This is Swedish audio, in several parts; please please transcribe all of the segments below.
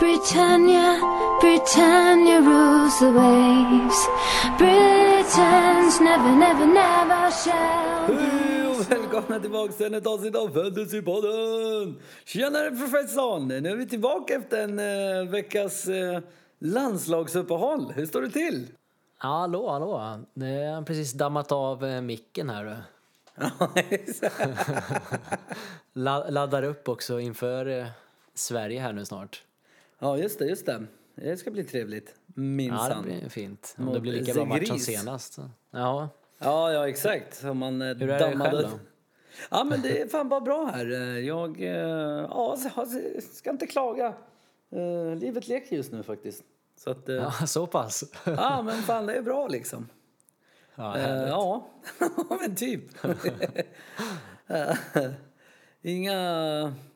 Britannia, Britannia rules the waves. Britons never, never, never shall. Hej och välkomna tillbaka till ett avsnitt av Fantasypodden! Tjenare professorn! Nu är vi tillbaka efter en eh, veckas eh, landslagsuppehåll. Hur står det till? Hallå, hallå. Det har precis dammat av eh, micken här. du. La- Laddar upp också inför eh, Sverige här nu snart. Ja, just det, just det. Det ska bli trevligt. Ja, det Minsann. blir fint. Om det blir lika bra match som senast. Ja, Ja, ja, exakt. Om man, eh, hur är det dammade- själv då? Ja, men det är fan bara bra här. Eh, Jag eh, ja, ska inte klaga. Livet leker just nu faktiskt. Så att, Ja, så pass? ja, men fan det är bra liksom. Ja, härligt. ja, men typ. Eh, inga,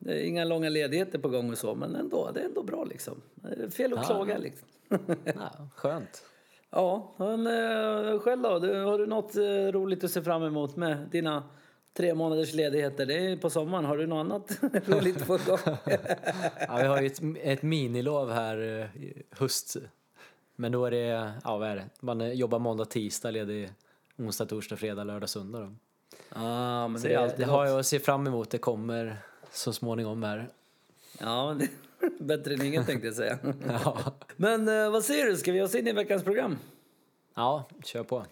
är inga långa ledigheter på gång och så, men ändå, det är ändå bra liksom. Fel att Ja. klaga liksom. Ja, skönt. Ja, men eh, själv då? Har du något eh, roligt att se fram emot med dina tre månaders ledigheter? Det är på sommaren. Har du något annat roligt på gång? Ja, vi har ju ett, ett minilov här eh, i höst. Men då är det, ja vad är det? Man eh, jobbar måndag, tisdag, ledig onsdag, torsdag, fredag, lördag, söndag. Då. Ja, men Så det är det, alltid det har jag att se fram emot. Det kommer så småningom här. Ja, men det, bättre än inget tänkte jag säga. Ja, Men eh, vad säger du? Ska vi oss in i veckans program? ja kör på.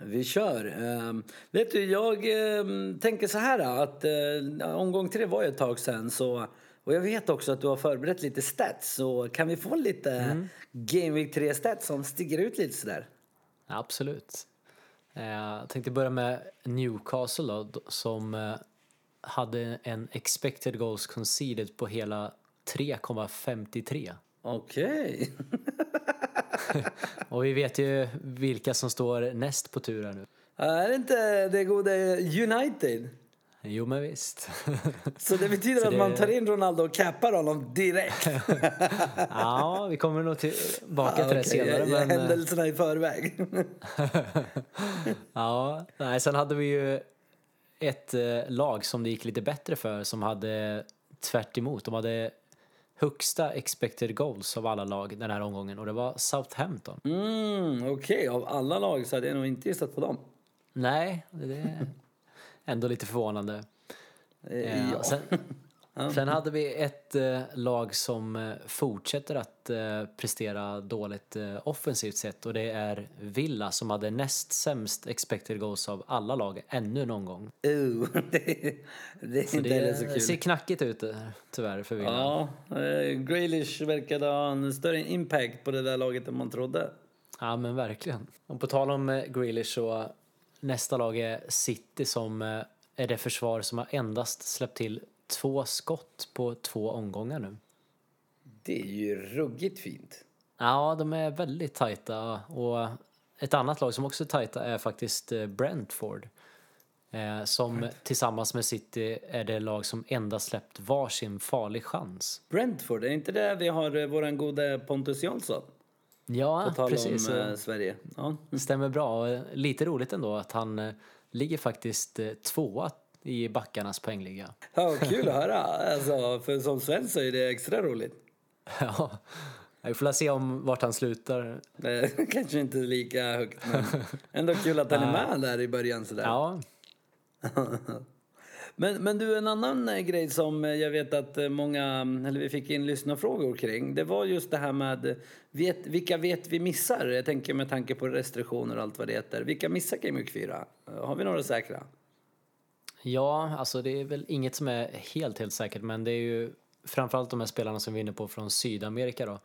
Vi kör. Ehm, vet du, jag ehm, tänker så här att uh, omgång tre var ju ett tag sedan så och jag vet också att du har förberett lite stats så kan vi få lite Mm. Game Week 3 stats som sticker ut lite sådär? Absolut. Eh, Jag tänkte börja med Newcastle då, som eh, hade en expected goals conceded på hela 3,53. Okej. Och vi vet ju vilka som står näst på tur här nu. Är det inte det goda United? Jo men visst. Så det betyder Så att man det- tar in Ronaldo och cappar honom direkt? ja, vi kommer nog tillbaka till det Okej, senare. jag- jag- Men, eh, Händelserna i förväg. ja, nej, sen hade vi ju ett eh, lag som det gick lite bättre för som hade tvärt emot. De hade högsta expected goals av alla lag den här omgången och det var Southampton. Mm, Okej, av alla lag så hade jag nog inte gissat på dem. Nej, det är ändå lite förvånande. Eh, Eh, ja. Sen, sen hade vi ett eh, lag som eh, fortsätter att eh, prestera dåligt eh, offensivt sett och det är Villa som hade näst sämst expected goals av alla lag ännu någon gång. Uh, det, det är Så inte heller så det kul. ser knackigt ut tyvärr för Villa. Ja, Grealish verkade ha en större impact på det där laget än man trodde. Ja men verkligen. Och på tal om Grealish så nästa lag är City som eh, är det försvar som har endast släppt till två skott på två omgångar nu. Det är ju ruggigt fint. Ja, de är väldigt tajta och ett annat lag som också är tajta är faktiskt eh, Brentford. Eh, som tillsammans med City är det lag som endast släppt varsin farlig chans. Brentford, är inte det vi har våran gode Pontus Jansson? Ja, På precis. om eh, Sverige. Ja. Stämmer bra. Lite roligt ändå att han eh, ligger faktiskt eh, tvåa i backarnas poängliga. ja, kul att höra. Alltså, för som svensk så är det extra roligt. Ja, vi får se om vart han slutar. Kanske inte lika högt, men ändå kul att han är med där i början sådär. Ja, Men, men du, en annan eh, grej som eh, jag vet att eh, många, eller vi fick in lyssnarfrågor kring, det var just det här med vet, vilka vet vi missar? Jag tänker med tanke på restriktioner och allt vad det heter. Vilka missar Game Week 4? Eh, Har vi några säkra? Ja, alltså det är väl inget som är helt, helt säkert, men det är ju framförallt de här spelarna som vi är inne på från Sydamerika då.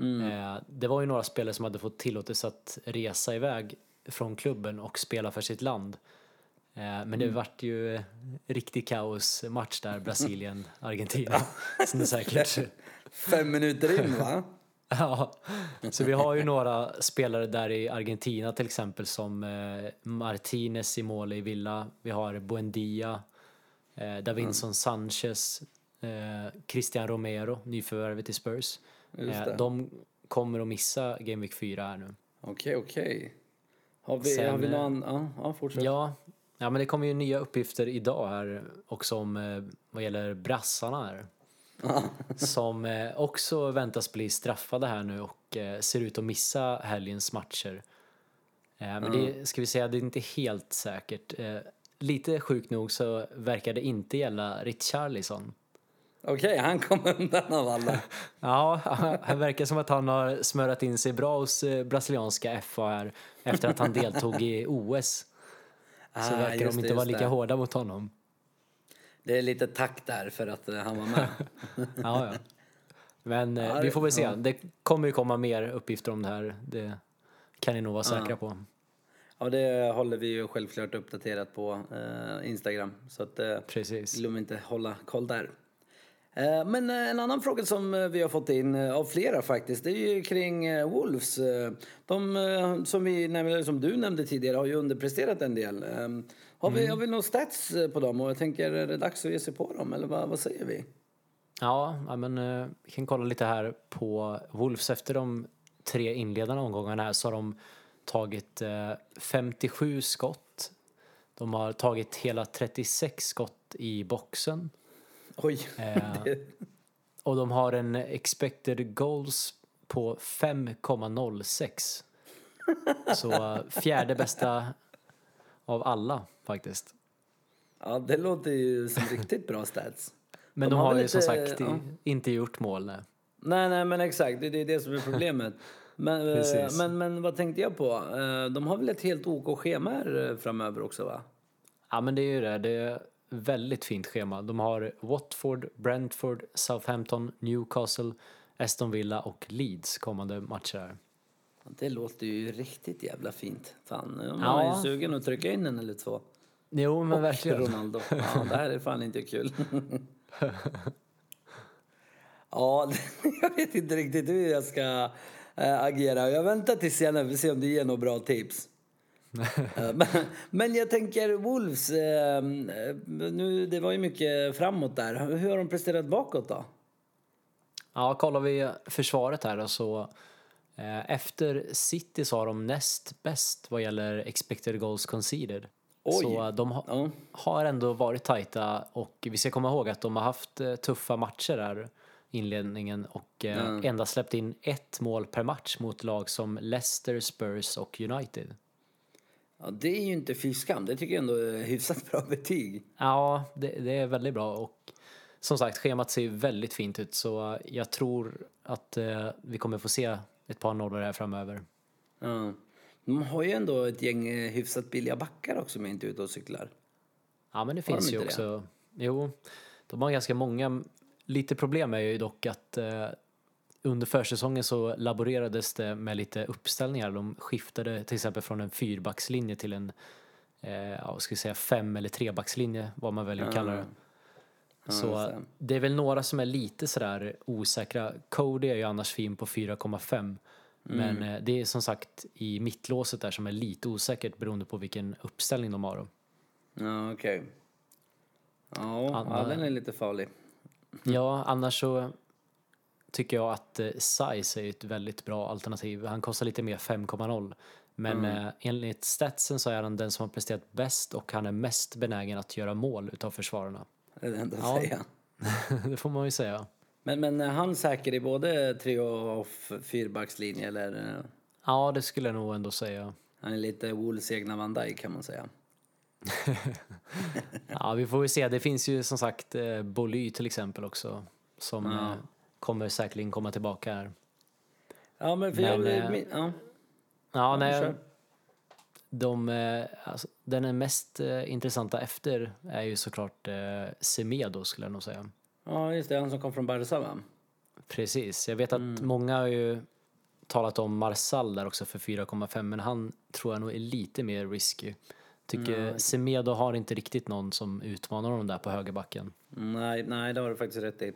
Eh, det var ju några spelare som hade fått tillåtelse att resa iväg från klubben och spela för sitt land. Eh, men det vart ju riktig kaosmatch där, Brasilien-Argentina. som det säkert Fem minuter in va? Ja, så vi har ju några spelare där i Argentina till exempel som eh, Martinez i mål i Villa. Vi har Buendia, eh, Davinson Sanchez, eh, Christian Romero, nyförvärvet i Spurs. Eh, de kommer att missa Game Week 4 här nu. Okej, okej. Har vi, Sen, har vi eh, någon... Ja, ja fortsätt. Ja, ja, men det kommer ju nya uppgifter idag här också om eh, vad gäller brassarna här. som eh, också väntas bli straffade här nu och eh, ser ut att missa helgens matcher. Men det ska vi säga, det är inte helt säkert. Lite sjukt nog så verkar det inte gälla Richarlison. Okej, han kom undan av alla. Ja, han verkar som att han har smörat in sig bra hos brasilianska FA här efter att han deltog i OS. Så Ah, verkar just de inte vara lika det. hårda mot honom. Det är lite tack där för att eh, han var med. Ja, ja. Men eh, Ja, vi får väl se. ja. Det kommer ju komma mer uppgifter om det här. Det kan ni nog vara säkra på. Ja, det håller vi ju självklart uppdaterat på eh, Instagram. Så att eh, Precis. glöm inte hålla koll där. Eh, men eh, en annan fråga som eh, vi har fått in av flera faktiskt, det är ju kring Wolves. De som, vi, som du nämnde tidigare har ju underpresterat en del. Eh, Har vi, har vi några stats på dem och jag tänker är det dags att ge sig på dem eller vad, vad säger vi? Ja, men vi kan kolla lite här på Wolves. Efter de tre inledande omgångarna här så har de tagit eh, 57 skott. De har tagit hela 36 skott i boxen. Oj, Eh, Och de har en expected goals på 5,06. Så eh, fjärde bästa av alla faktiskt. ja, det låter ju som riktigt bra stats. Men De de, har har ju som lite- sagt i- ja. inte gjort mål. Nej. Nej, nej, men exakt. Det det är det som är problemet. Men, eh, men, men vad tänkte jag på? Eh, De har väl ett helt OK schema framöver också, va? Ja men det är ju det. Det väldigt fint schema. De har Watford, Brentford, Southampton, Newcastle, Aston Villa och Leeds kommande matcher här. Det låter ju riktigt jävla fint. Fan, man Ja. är ju sugen att trycka in en eller två. Jo men verkligen. Ronaldo. Ja, det här är fan inte kul. ja, jag vet inte riktigt hur jag ska äh, agera. Jag väntar tills senare för se om du ger några bra tips. Eh, men, men jag tänker Wolves, eh, nu, det var ju mycket framåt där. Hur har de presterat bakåt då? Ja, kollar vi försvaret här då, så eh, efter City så har de näst bäst vad gäller expected goals conceded. Oj. Så de ha, Ja. har ändå varit tajta och vi ska komma ihåg att de har haft tuffa matcher där inledningen och eh, endast släppt in ett mål per match mot lag som Leicester, Spurs och United. Ja, det är ju inte fy skam. Det tycker jag ändå är hyfsat bra betyg. Ja, det, det är väldigt bra och som sagt schemat ser väldigt fint ut så jag tror att eh, vi kommer få se ett par nollor här framöver. Ja. De har ju ändå ett gäng eh, hyfsat billiga backar också om jag inte är ute och cyklar. Ja, men det Har de finns ju inte också. Jo, de har ganska många. Lite problem är ju dock att eh, under försäsongen så laborerades det med lite uppställningar. De skiftade till exempel från en fyrbackslinje till en eh, ja, ska säga, fem eller trebackslinje, vad man väljer att kalla det. Så just det. det är väl några som är lite sådär osäkra. Cody är ju annars fin på 4,5. Men Mm. eh, det är som sagt i mittlåset där som är lite osäkert beroende på vilken uppställning de har. Ja, okej. Ja, Anna- ja, den är lite farlig. Ja, annars så tycker jag att eh, Size är ett väldigt bra alternativ. Han kostar lite mer 5,0. Men eh, enligt statsen så är han den som har presterat bäst och han är mest benägen att göra mål utav försvararna. Det är det enda att Ja. säga. det får man ju säga. Men, men är han säker i både tre och fyrbackslinje eller? Ja, det skulle jag nog ändå säga. Han är lite Wolves egna Van Dijk kan man säga. Ja, vi får ju se. Det finns ju som sagt eh, Boly till exempel också som eh, kommer säkerligen komma tillbaka här. Ja, men för Men, jag... eh, min- ja. Ja, nej, de, eh, alltså, den är mest eh, intressanta efter är ju såklart eh, Semedo skulle jag nog säga. ja, just det. Han som kom från Barca va? Precis. Jag vet att många har ju talat om Marsall där också för 4,5 men han tror jag nog är lite mer risky. Tycker Semedo har inte riktigt någon som utmanar honom där på högerbacken. Nej, nej, det har du faktiskt rätt i.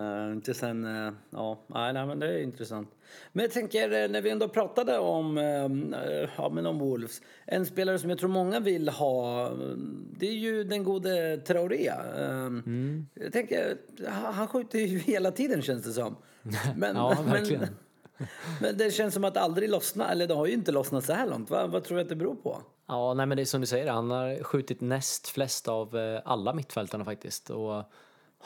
Uh, inte sen, eh, ja, nej, men det är intressant. Men jag tänker, eh, när vi ändå pratade om, eh, ja, men om Wolves, en spelare som jag tror många vill ha, eh, det är ju den gode Traoré. Eh, Jag tänker, han skjuter ju hela tiden känns det som. Men, Ja, verkligen. Men, men det känns som att det aldrig lossnar, eller det har ju inte lossnat så här långt. Va? Vad tror du att det beror på? Ja, nej men det är som du säger, han har skjutit näst flest av eh, alla mittfältarna faktiskt och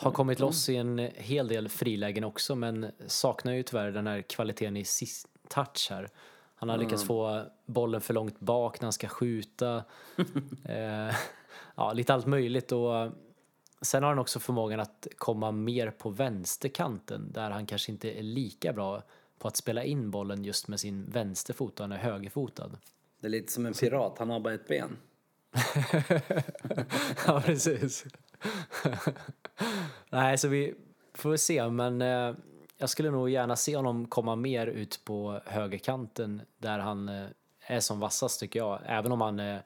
Har kommit loss i en hel del frilägen också men saknar ju tyvärr den här kvaliteten i sist touch här. Han har lyckats få bollen för långt bak när han ska skjuta. eh, ja, lite allt möjligt och sen har han också förmågan att komma mer på vänsterkanten där han kanske inte är lika bra på att spela in bollen just med sin vänsterfot och han är högerfotad. Det är lite som en pirat, han har bara ett ben. ja, precis. Nej, så vi får väl se, men eh, jag skulle nog gärna se honom komma mer ut på högerkanten där han eh, är som vassast tycker jag, även om han är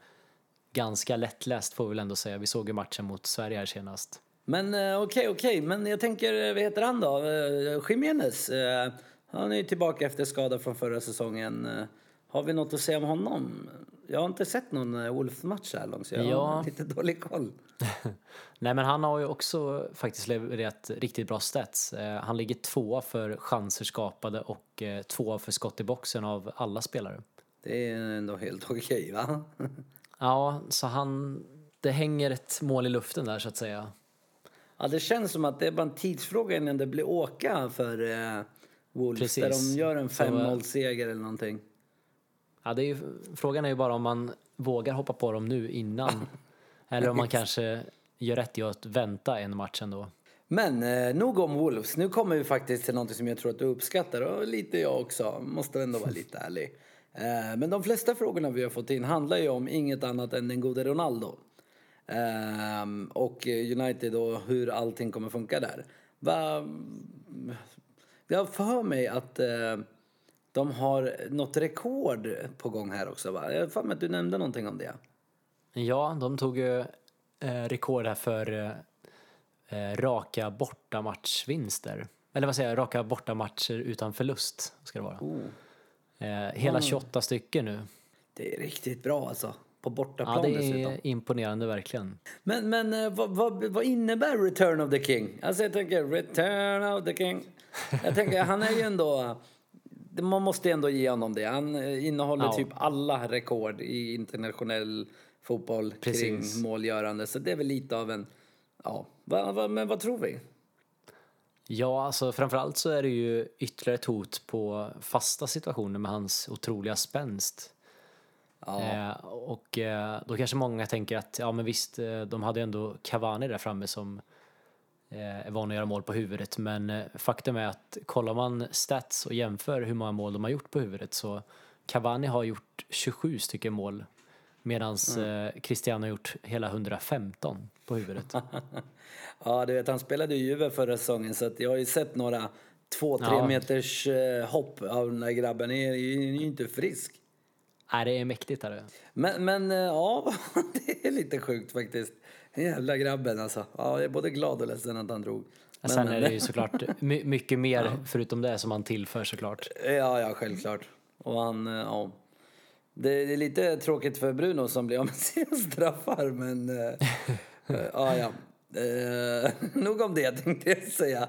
ganska lättläst får vi väl ändå säga. Vi såg ju matchen mot Sverige här senast. Men eh, okej, okej, men jag tänker, eh, vad heter han då? Eh, Jiménez. eh, han är ju tillbaka efter skada från förra säsongen. Eh, har vi något att säga om honom? Jag har inte sett någon uh, Wolf-match här långt så jag Ja. har lite dålig koll. Nej, men han har ju också faktiskt levererat riktigt bra stats. Eh, han ligger tvåa för chanser skapade och eh, tvåa för skott i boxen av alla spelare. Det är ändå helt okej, va? Ja, så han... Det hänger ett mål i luften där så att säga. Ja, det känns som att det är bara en tidsfråga innan det blir åka för uh, Wolves. Precis. Där de gör en Så, eh, 5-0-seger eller någonting. Ja, det är ju, frågan är ju bara om man vågar hoppa på dem nu innan. eller om man kanske gör rätt i att vänta en match ändå. Men eh, nog om Wolves. Nu kommer vi faktiskt till något som jag tror att du uppskattar och lite jag också. Måste ändå vara lite ärlig. Eh, men de flesta frågorna vi har fått in handlar ju om inget annat än den gode Ronaldo. Eh, och United och hur allting kommer funka där. Va, jag för mig att eh, de har något rekord på gång här också va? Jag har att du nämnde någonting om det. Ja, de tog ju eh, rekord här för eh, raka bortamatchvinster. Eller vad säger jag, raka bortamatcher utan förlust ska det vara. Eh, hela 28 stycken nu. Det är riktigt bra alltså. På bortaplan Ja, det dessutom. är imponerande verkligen. Men, men vad, vad, vad innebär Return of the King? Alltså jag tänker Return of the King. Jag tänker han är ju ändå... Man måste ändå ge honom det. Han eh, innehåller Ja. typ alla rekord i internationell fotboll Precis. kring målgörande. Så det är väl lite av en... Ja, va, va, men vad tror vi? Ja, alltså framförallt så är det ju ytterligare ett hot på fasta situationer med hans otroliga spänst. Ja, Eh, och eh, då kanske många tänker att ja men visst, eh, de hade ändå Cavani där framme som är van att göra mål på huvudet. Men eh, faktum är att kollar man stats och jämför hur många mål de har gjort på huvudet så Cavani har gjort 27 stycken mål medan Mm. eh, Cristiano har gjort hela 115 på huvudet. ja du vet han spelade ju Juve förra säsongen så att jag har ju sett några två, tre Ja. meters eh, hopp av den där grabben. Han är ju inte frisk. Nej, det är mäktigt. Är det. Men, men eh, ja, det är lite sjukt faktiskt. Jävla grabben alltså. Ja, jag är både glad och ledsen att han drog. Men, Sen är det ju såklart my- mycket mer förutom det som han tillför såklart. Ja, ja, självklart. Och han, eh, ja. Det är lite tråkigt för Bruno som blir av med sina straffar, men... eh, eh, ja, ja. Eh, nog om det tänkte jag säga.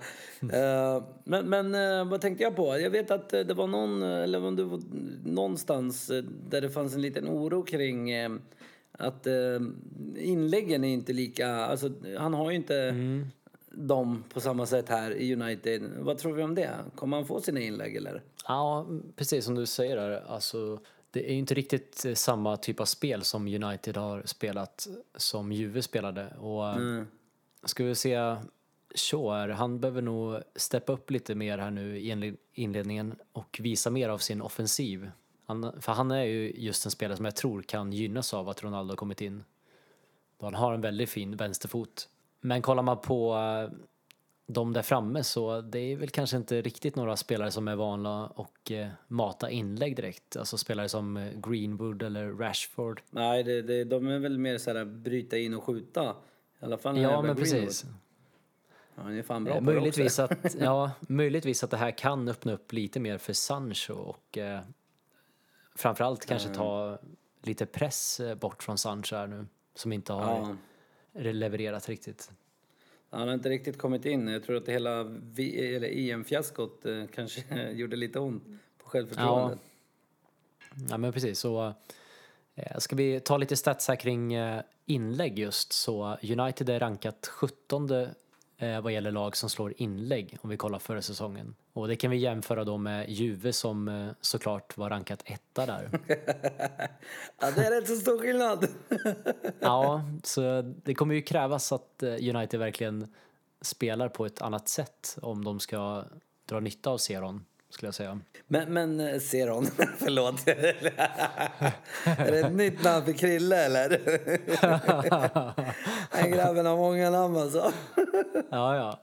Eh, men men eh, vad tänkte jag på? Jag vet att det var någon, eller om det var någonstans där det fanns en liten oro kring att eh, inläggen är inte lika, alltså han har ju inte dem på samma sätt här i United. Vad tror vi om det? Kommer han få sina inlägg eller? Ja, precis som du säger där. Alltså, det är ju inte riktigt eh, samma typ av spel som United har spelat som Juve spelade. Och mm. ska vi se Shaw han behöver nog steppa upp lite mer här nu i inle- inledningen och visa mer av sin offensiv. Han, för han är ju just en spelare som jag tror kan gynnas av att Ronaldo har kommit in. Då han har en väldigt fin vänsterfot. Men kollar man på eh, de där framme så det är väl kanske inte riktigt några spelare som är vana och eh, mata inlägg direkt. Alltså spelare som eh, Greenwood eller Rashford. Nej, det, det, de är väl mer så här bryta in och skjuta. I alla fall Ja, men precis. Ja, han är fan bra Eh, på det möjligtvis, också. att, ja, möjligtvis att det här kan öppna upp lite mer för Sancho och eh, framförallt kanske ta lite press eh, bort från Sancho här nu som inte har Ja. levererat riktigt. Han har inte riktigt kommit in. Jag tror att hela EM-fiaskot eh, kanske gjorde lite ont på självförtroendet. Ja, men precis. Så, eh, ska vi ta lite stats här kring eh, inlägg just så United är rankat 17 eh, vad gäller lag som slår inlägg om vi kollar förra säsongen. Och det kan vi jämföra då med Juve som eh, såklart var rankat etta där. Ja, det är rätt så stor skillnad. Ja, så det kommer ju krävas att eh, United verkligen spelar på ett annat sätt om de ska dra nytta av Seron, skulle jag säga. Men, men eh, Seron, förlåt. är det ett nytt namn för Krille eller? Den grabben har många namn alltså. Ja, ja.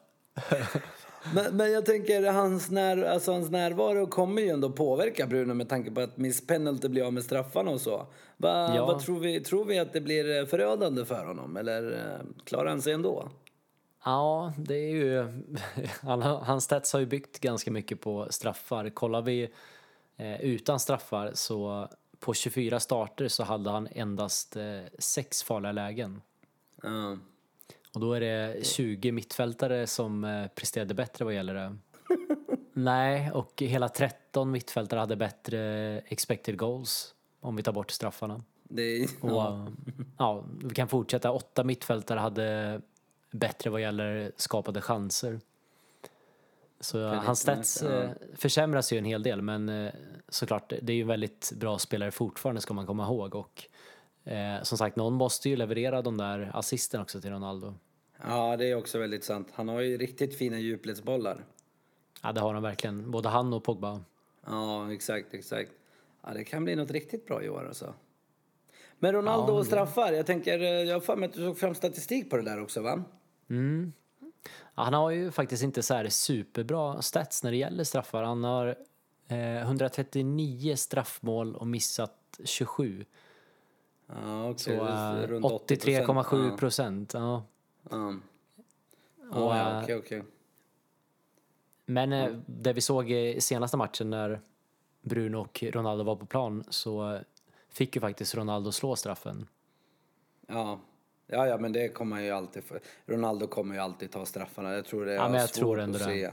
Men, men jag tänker, hans, när, alltså, hans närvaro kommer ju ändå påverka Bruno med tanke på att Miss Penalty blir av med straffarna och så. Va, Ja. Vad tror vi? Tror vi att det blir eh, förödande för honom eller eh, klarar han sig ändå? Ja, det är ju... Han, hans stats har ju byggt ganska mycket på straffar. Kollar vi eh, utan straffar så på 24 starter så hade han endast eh, sex farliga lägen. Ja. Och då är det 20 mittfältare som eh, presterade bättre vad gäller det. Nej, och hela 13 mittfältare hade bättre expected goals om vi tar bort straffarna. Det är, Och, ja, vi kan fortsätta. Åtta mittfältare hade bättre vad gäller skapade chanser. Så hans stats ja. eh, försämras ju en hel del men eh, såklart, det är ju en väldigt bra spelare fortfarande ska man komma ihåg och eh, som sagt, någon måste ju leverera de där assisten också till Ronaldo. ja, det är också väldigt sant. Han har ju riktigt fina djupledsbollar. Ja, det har han verkligen. Både han och Pogba. Ja, exakt, exakt. Ja, det kan bli något riktigt bra i år alltså. Men Ronaldo Ja, och straffar, jag tänker, eh, jag har för mig att du tog fram statistik på det där också va? Ja, han har ju faktiskt inte så här superbra stats när det gäller straffar. Han har eh, 139 straffmål och missat 27. Ja, okej. Så eh, runt 80%. 83,7 procent. Ja. Ja, Och, ja eh, okej, okej. Men eh, det vi såg i senaste matchen när Bruno och Ronaldo var på plan så fick ju faktiskt Ronaldo slå straffen. Ja. Ja, ja, men det kommer han ju alltid för. Ronaldo kommer ju alltid ta straffarna. Jag tror det är Ja, men jag svårt tror ändå att det. se.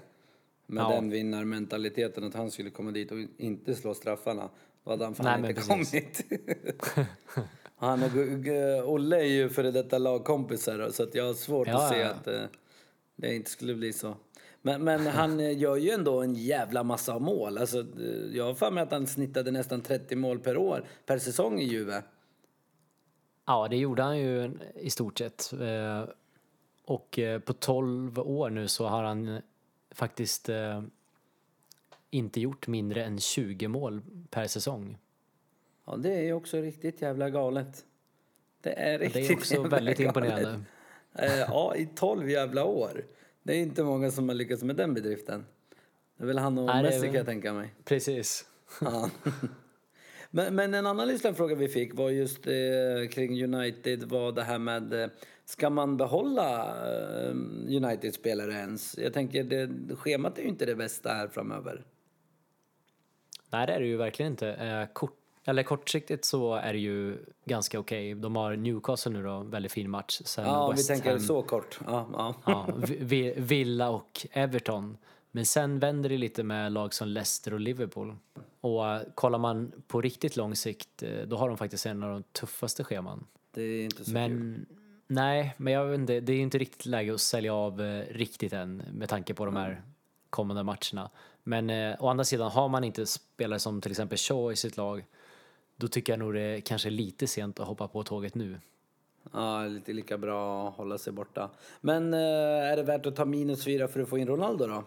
Ja. den vinnarmentaliteten att han skulle komma dit och inte slå straffarna. Då hade han fan Nej, inte kommit. han och Olle är ju före detta lagkompisar så att jag har svårt Ja, att se ja. att eh, det inte skulle bli så. Men, men han eh, gör ju ändå en jävla massa mål. Alltså, eh, jag har för mig att han snittade nästan 30 mål per år, per säsong i Juve. Ja, det gjorde han ju i stort sett. Eh, Och eh, på 12 år nu så har han eh, faktiskt inte gjort mindre än 20 mål per säsong. Ja, det är ju också riktigt jävla galet. Det är Det riktigt är också väldigt galet. imponerande. Ja, i 12 jävla år. Det är inte många som har lyckats med den bedriften. Det är väl han och Nej, det Messi kan jag tänka mig. Precis. Ja. men, men en annan lyssnarfråga vi fick var just eh, kring United var det här med eh, ska man behålla eh, United-spelare ens? Jag tänker det, schemat är ju inte det bästa här framöver. Nej, det är det ju verkligen inte. Eh, Kort, eller kortsiktigt så är det ju ganska okej. De har Newcastle nu då, väldigt fin match. Sen Ja, om vi West tänker Ham, så kort. Ja, ja. ja, Vi- Vi- Villa och Everton. Men sen vänder det lite med lag som Leicester och Liverpool. Och eh, kollar man på riktigt lång sikt, eh, då har de faktiskt en av de tuffaste scheman. Det är inte så kul. Men nej, men jag vet inte, det är inte riktigt läge att sälja av eh, riktigt än med tanke på de här kommande matcherna. Men eh, å andra sidan, har man inte spelare som till exempel Shaw i sitt lag, då tycker jag nog det är kanske lite sent att hoppa på tåget nu. Ja, lite lika bra att hålla sig borta. Men eh, är det värt att ta minus fyra för att få in Ronaldo då?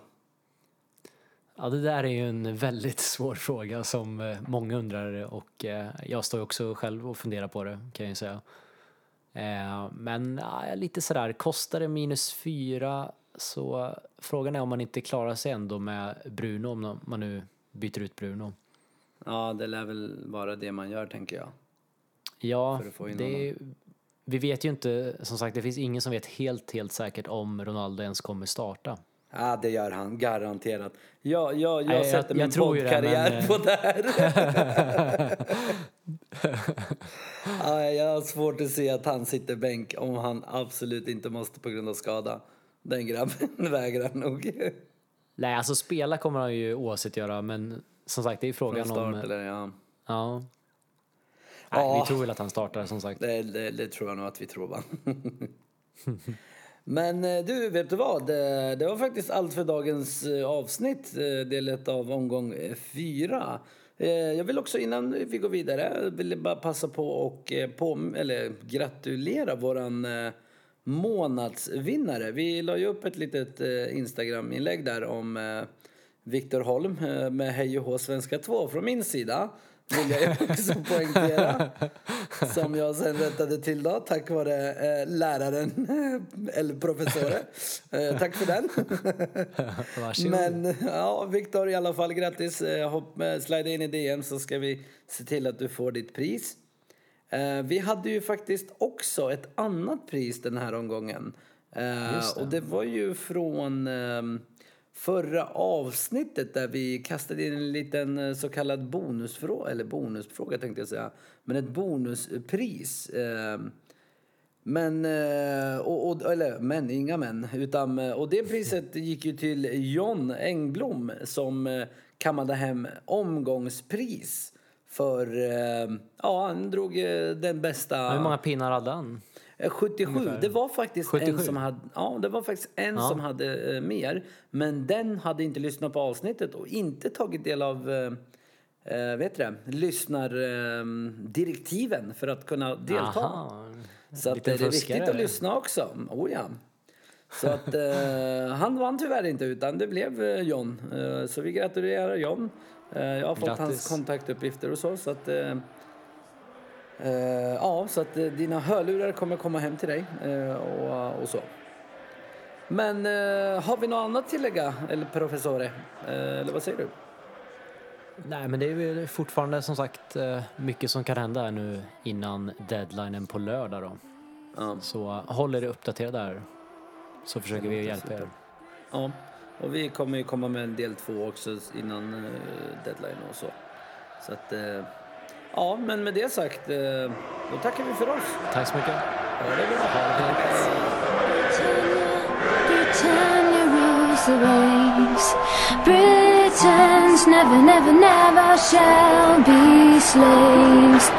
Ja, det där är ju en väldigt svår fråga som eh, många undrar och eh, jag står också själv och funderar på det kan jag ju säga. Eh, Men ja, lite sådär, kostar det minus fyra så frågan är om man inte klarar sig ändå med Bruno om man nu byter ut Bruno. Ja, det lär väl vara det man gör tänker jag. Ja, det vi vet ju inte, som sagt det finns ingen som vet helt, helt säkert om Ronaldo ens kommer starta. Ja, det gör han garanterat. Jag, jag, jag Nej, sätter jag min poddkarriär men, på det här. ja, jag har svårt att se att han sitter bänk om han absolut inte måste på grund av skada. Den grabben vägrar nog. Nej, alltså spela kommer han ju oavsett göra men som sagt det är Från frågan start om... eller ja. Ja. Nej, Ja. vi tror väl att han startar som sagt. Det, det, det tror jag nog att vi tror va. Men eh, du, vet du vad? Det, var faktiskt allt för dagens eh, avsnitt, eh, del 1 av omgång eh, fyra. Jag vill också innan vi går vidare vill bara passa på och på, eller gratulera våran månadsvinnare. Vi la ju upp ett litet Instagram-inlägg där om Viktor Holm med Hej och hå svenska 2 från min sida. Vill jag också poängtera. Som jag sen rättade till då, tack vare eh, läraren, eller professoren. Eh, tack för den. Varsågod. Men ja, Viktor i alla fall grattis. Eh, Hopp, eh, slida in i DM så ska vi se till att du får ditt pris. Eh, vi hade ju faktiskt också ett annat pris den här omgången. Eh, det. Och det var ju från eh, förra avsnittet där vi kastade in en liten eh, så kallad bonusfråga, eller bonusfråga tänkte jag säga, men ett bonuspris. Ehm, men, eh, och, och, eller men, inga men. Utan, eh, och det priset gick ju till John Engblom som kammade hem omgångspris. För, ja han drog den bästa... Hur många pinnar hade han? Eh, 77. Ungefär. Det var faktiskt 77. en som hade, ja, det var faktiskt en Ja. som hade eh, mer. Men den hade inte lyssnat på avsnittet och inte tagit del av eh, eh, vet du det, lyssnardirektiven eh, direktiven för att kunna delta. Aha. Så att eh, det är viktigt att lyssna också. Oh ja. Så att eh, han vann tyvärr inte utan det blev eh, John. Eh, så vi gratulerar John. Eh, jag har fått Grattis. hans kontaktuppgifter och så. så att, eh, eh, ja, så att eh, dina hörlurar kommer komma hem till dig eh, och, och så. Men eh, har vi något annat tillägga, eller professore? Eh, eller vad säger du? Nej, men det är ju fortfarande som sagt eh, mycket som kan hända här nu innan deadlinen på lördag då. Ja. Så eh, håll er uppdaterade där. Så försöker vi hjälpa er. Ja, och vi kommer ju komma med en del två också innan eh, deadline och så. Så att, eh, ja, men med det sagt, eh, då tackar vi för oss. Tack så mycket. Ha det bra. Britannia rules the waves. Britons never, never, never shall be slaves.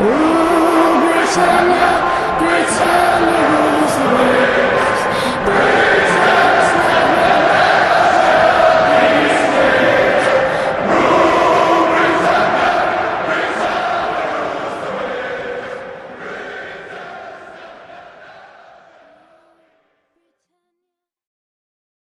Oh, Britannia, Britannia rules the waves.